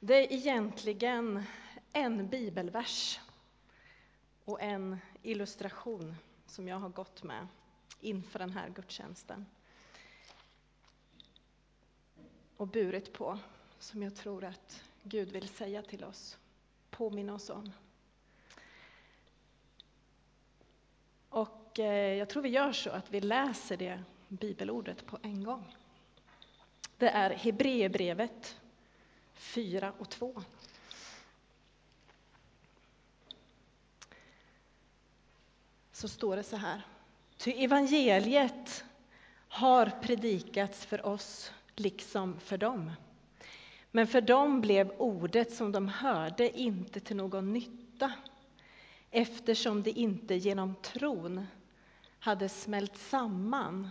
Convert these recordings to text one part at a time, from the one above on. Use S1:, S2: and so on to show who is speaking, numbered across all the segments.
S1: Det är egentligen en bibelvers och en illustration som jag har gått med inför den här gudstjänsten och burit på, som jag tror att Gud vill säga till oss, påminna oss om. Och eh, jag tror vi gör så att vi läser det bibelordet på en gång. Det är Hebreerbrevet 4 och 2. Så står det så här. Ty evangeliet har predikats för oss liksom för dem. Men för dem blev ordet som de hörde inte till någon nytta eftersom det inte genom tron hade smält samman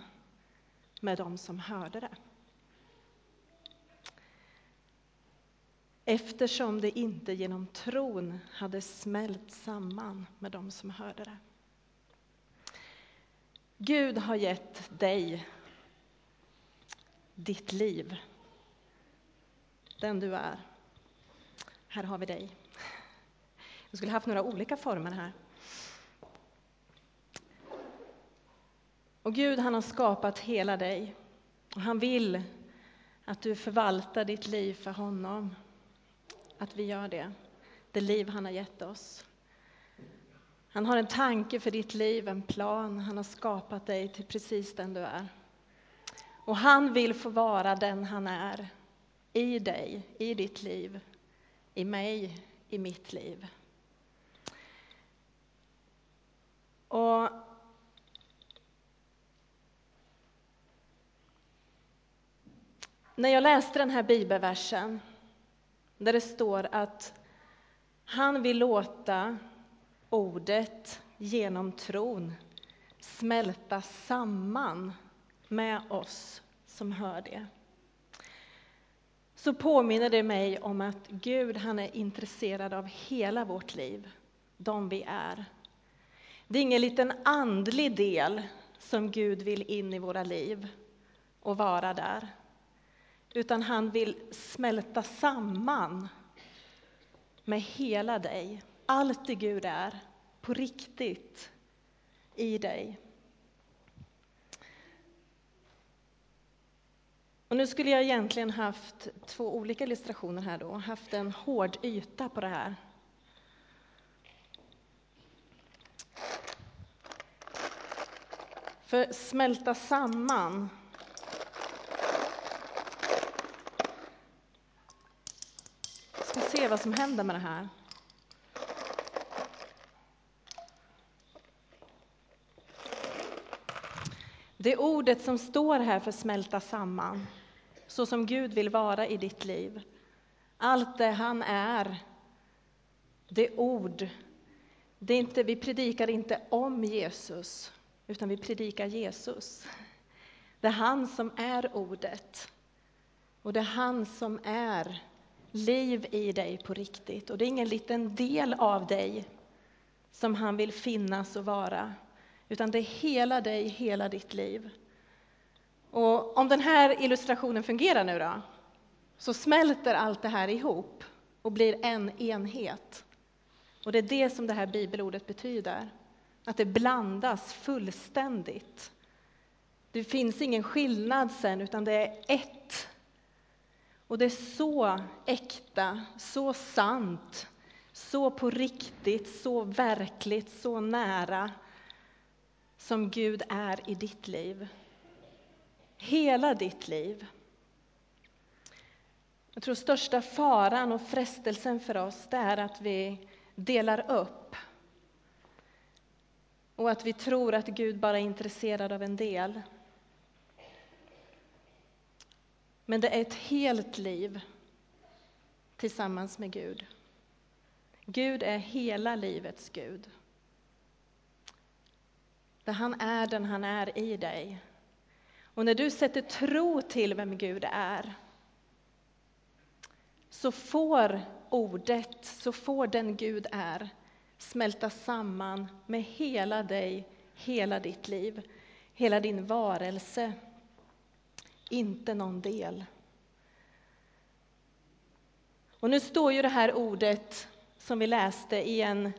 S1: med dem som hörde det. Eftersom det inte genom tron hade smält samman med dem som hörde det. Gud har gett dig ditt liv, den du är. Här har vi dig. Jag skulle haft några olika former här. Och Gud han har skapat hela dig. Och han vill att du förvaltar ditt liv för honom. Att vi gör det, det liv han har gett oss. Han har en tanke för ditt liv, en plan. Han har skapat dig till precis den du är. Och han vill få vara den han är i dig, i ditt liv, i mig, i mitt liv. Och när jag läste den här bibelversen där det står att han vill låta ordet genom tron smälta samman med oss som hör det. Så påminner det mig om att Gud han är intresserad av hela vårt liv, de vi är. Det är ingen liten andlig del som Gud vill in i våra liv och vara där. Utan han vill smälta samman med hela dig. Allt det Gud är, på riktigt, i dig. Och nu skulle jag egentligen haft två olika illustrationer här då, haft en hård yta på det här. För smälta samman ska se vad som händer med det här. Det ordet som står här för smälta samman, så som Gud vill vara i ditt liv. Allt det han är, det ord. Det är inte, vi predikar inte om Jesus, utan vi predikar Jesus. Det är han som är ordet. Och det är han som är liv i dig på riktigt. Och det är ingen liten del av dig som han vill finnas och vara, utan det är hela dig, hela ditt liv. Och om den här illustrationen fungerar nu då, så smälter allt det här ihop och blir en enhet. Och det är det som det här bibelordet betyder, att det blandas fullständigt. Det finns ingen skillnad sen, utan det är ett. Och det är så äkta, så sant, så på riktigt, så verkligt, så nära som Gud är i ditt liv. Hela ditt liv. Jag tror största faran och frestelsen för oss det är att vi delar upp och att vi tror att Gud bara är intresserad av en del. Men det är ett helt liv tillsammans med Gud. Gud är hela livets Gud. Där han är den han är i dig. Och när du sätter tro till vem Gud är så får ordet, så får den Gud är smälta samman med hela dig, hela ditt liv, hela din varelse. Inte någon del. Och nu står ju det här ordet som vi läste i en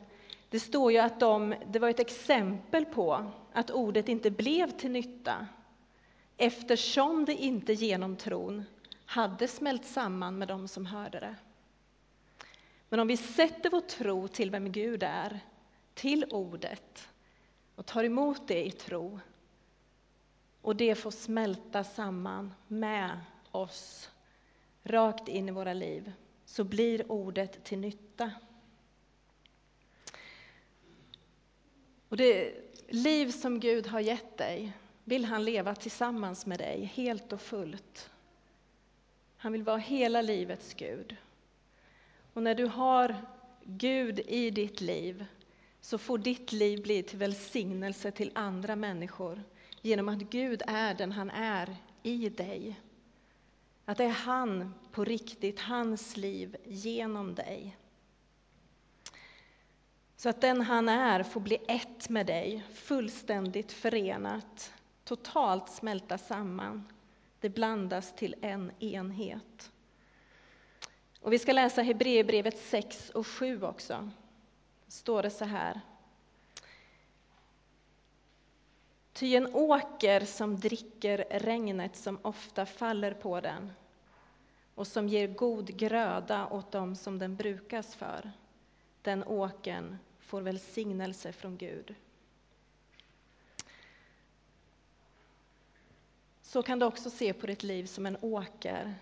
S1: det står ju att de, det var ett exempel på att ordet inte blev till nytta eftersom det inte genom tron hade smält samman med dem som hörde det. Men om vi sätter vår tro till vem Gud är, till ordet och tar emot det i tro och det får smälta samman med oss rakt in i våra liv så blir ordet till nytta. Och det liv som Gud har gett dig vill han leva tillsammans med dig helt och fullt. Han vill vara hela livets Gud. Och när du har Gud i ditt liv så får ditt liv bli till välsignelse till andra människor genom att Gud är den han är i dig. Att det är han på riktigt, hans liv genom dig. Så att den han är får bli ett med dig, fullständigt förenat, totalt smälta samman. Det blandas till en enhet. Och vi ska läsa Hebreerbrevet 6 och 7 också. står det så här. Ty en åker som dricker regnet som ofta faller på den och som ger god gröda åt dem som den brukas för, den åken får välsignelse från Gud. Så kan du också se på ditt liv som en åker,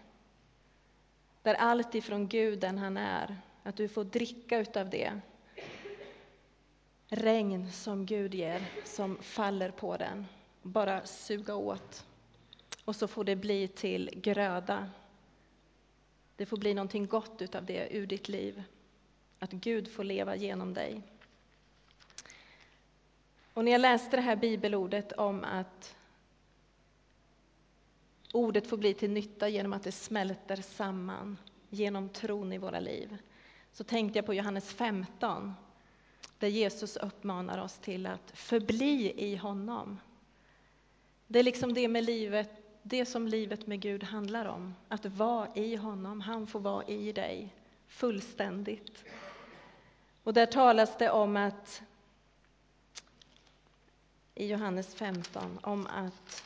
S1: där allt ifrån Gud, den han är, att du får dricka utav det regn som Gud ger, som faller på den, bara suga åt. Och så får det bli till gröda. Det får bli någonting gott utav det ur ditt liv, att Gud får leva genom dig. Och när jag läste det här bibelordet om att ordet får bli till nytta genom att det smälter samman genom tron i våra liv, så tänkte jag på Johannes 15, där Jesus uppmanar oss till att förbli i honom. Det är liksom det med livet, det som livet med Gud handlar om, att vara i honom. Han får vara i dig fullständigt. Och där talas det om att i Johannes 15 om att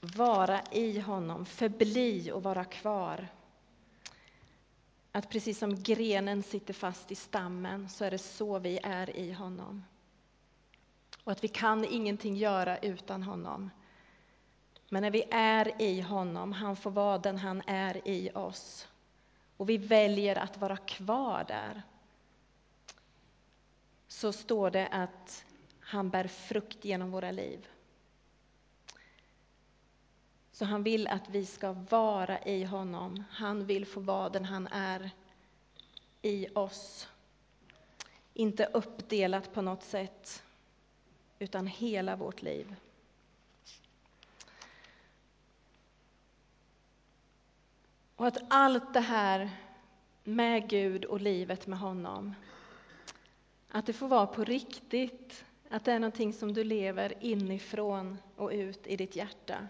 S1: vara i honom, förbli och vara kvar. Att precis som grenen sitter fast i stammen så är det så vi är i honom. Och att vi kan ingenting göra utan honom. Men när vi är i honom, han får vara den han är i oss. Och vi väljer att vara kvar där så står det att han bär frukt genom våra liv. Så han vill att vi ska vara i honom. Han vill få vara den han är i oss. Inte uppdelat på något sätt, utan hela vårt liv. Och att allt det här med Gud och livet med honom att det får vara på riktigt, att det är någonting som du lever inifrån och ut i ditt hjärta.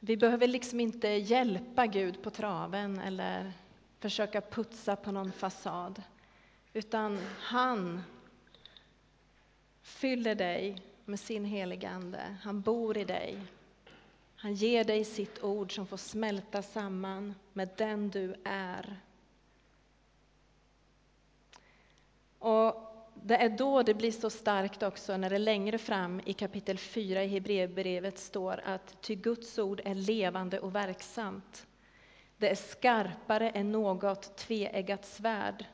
S1: Vi behöver liksom inte hjälpa Gud på traven eller försöka putsa på någon fasad, utan han fyller dig med sin heliga Ande. Han bor i dig. Han ger dig sitt ord som får smälta samman med den du är. Och det är då det blir så starkt också när det längre fram i kapitel 4 i Hebreerbrevet står att ty Guds ord är levande och verksamt. Det är skarpare än något tveeggat svärd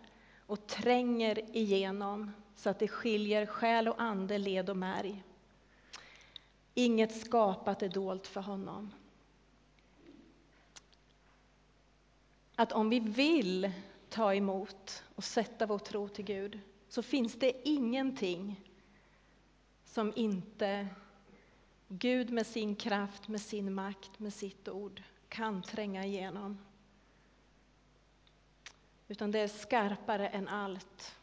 S1: och tränger igenom så att det skiljer själ och ande, led och märg. Inget skapat är dolt för honom. Att om vi vill ta emot och sätta vår tro till Gud så finns det ingenting som inte Gud med sin kraft, med sin makt, med sitt ord kan tränga igenom. Utan det är skarpare än allt.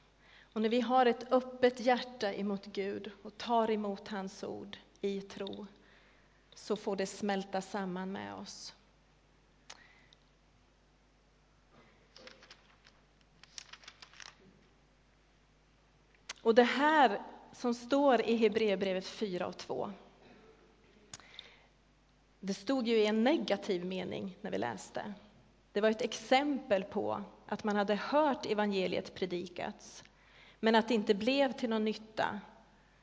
S1: Och när vi har ett öppet hjärta emot Gud och tar emot hans ord i tro så får det smälta samman med oss. Och det här som står i Hebreerbrevet 4 och 2. Det stod ju i en negativ mening när vi läste. Det var ett exempel på att man hade hört evangeliet predikats, men att det inte blev till någon nytta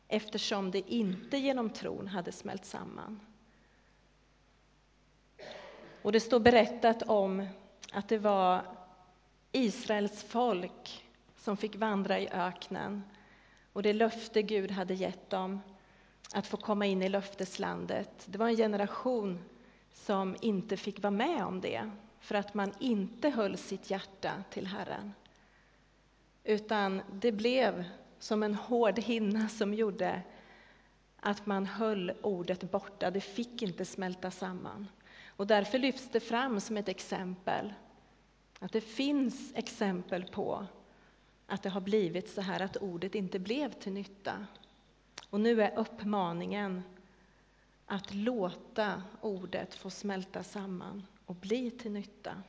S1: eftersom det inte genom tron hade smält samman. Och det står berättat om att det var Israels folk som fick vandra i öknen och det löfte Gud hade gett dem att få komma in i löfteslandet. Det var en generation som inte fick vara med om det för att man inte höll sitt hjärta till Herren. Utan det blev som en hård hinna som gjorde att man höll ordet borta. Det fick inte smälta samman. Och därför lyfts det fram som ett exempel. Att det finns exempel på att det har blivit så här att ordet inte blev till nytta. Och nu är uppmaningen att låta ordet få smälta samman och bli till nytta.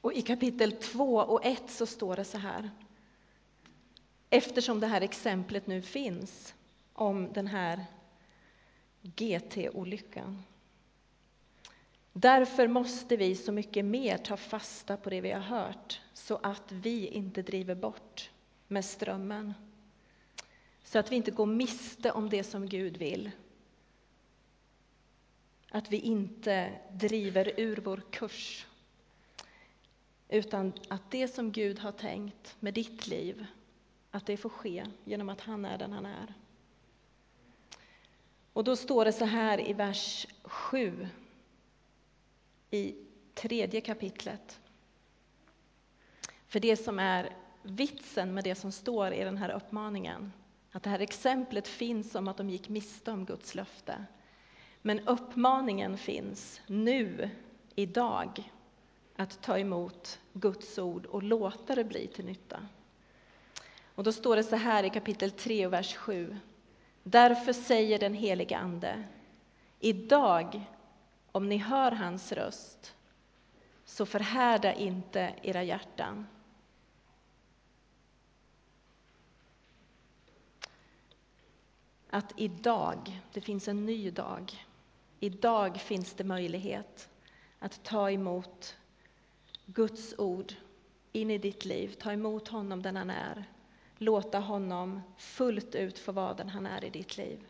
S1: Och I kapitel 2 och 1 så står det så här. Eftersom det här exemplet nu finns om den här GT-olyckan. Därför måste vi så mycket mer ta fasta på det vi har hört så att vi inte driver bort med strömmen. Så att vi inte går miste om det som Gud vill. Att vi inte driver ur vår kurs. Utan att det som Gud har tänkt med ditt liv, att det får ske genom att han är den han är. Och då står det så här i vers 7 i tredje kapitlet. För det som är vitsen med det som står i den här uppmaningen, att det här exemplet finns om att de gick miste om Guds löfte. Men uppmaningen finns nu, idag, att ta emot Guds ord och låta det bli till nytta. Och då står det så här i kapitel 3 vers 7. Därför säger den helige Ande, idag, om ni hör hans röst, så förhärda inte era hjärtan. Att idag, det finns en ny dag. Idag finns det möjlighet att ta emot Guds ord in i ditt liv, ta emot honom den han är, låta honom fullt ut få vara den han är i ditt liv.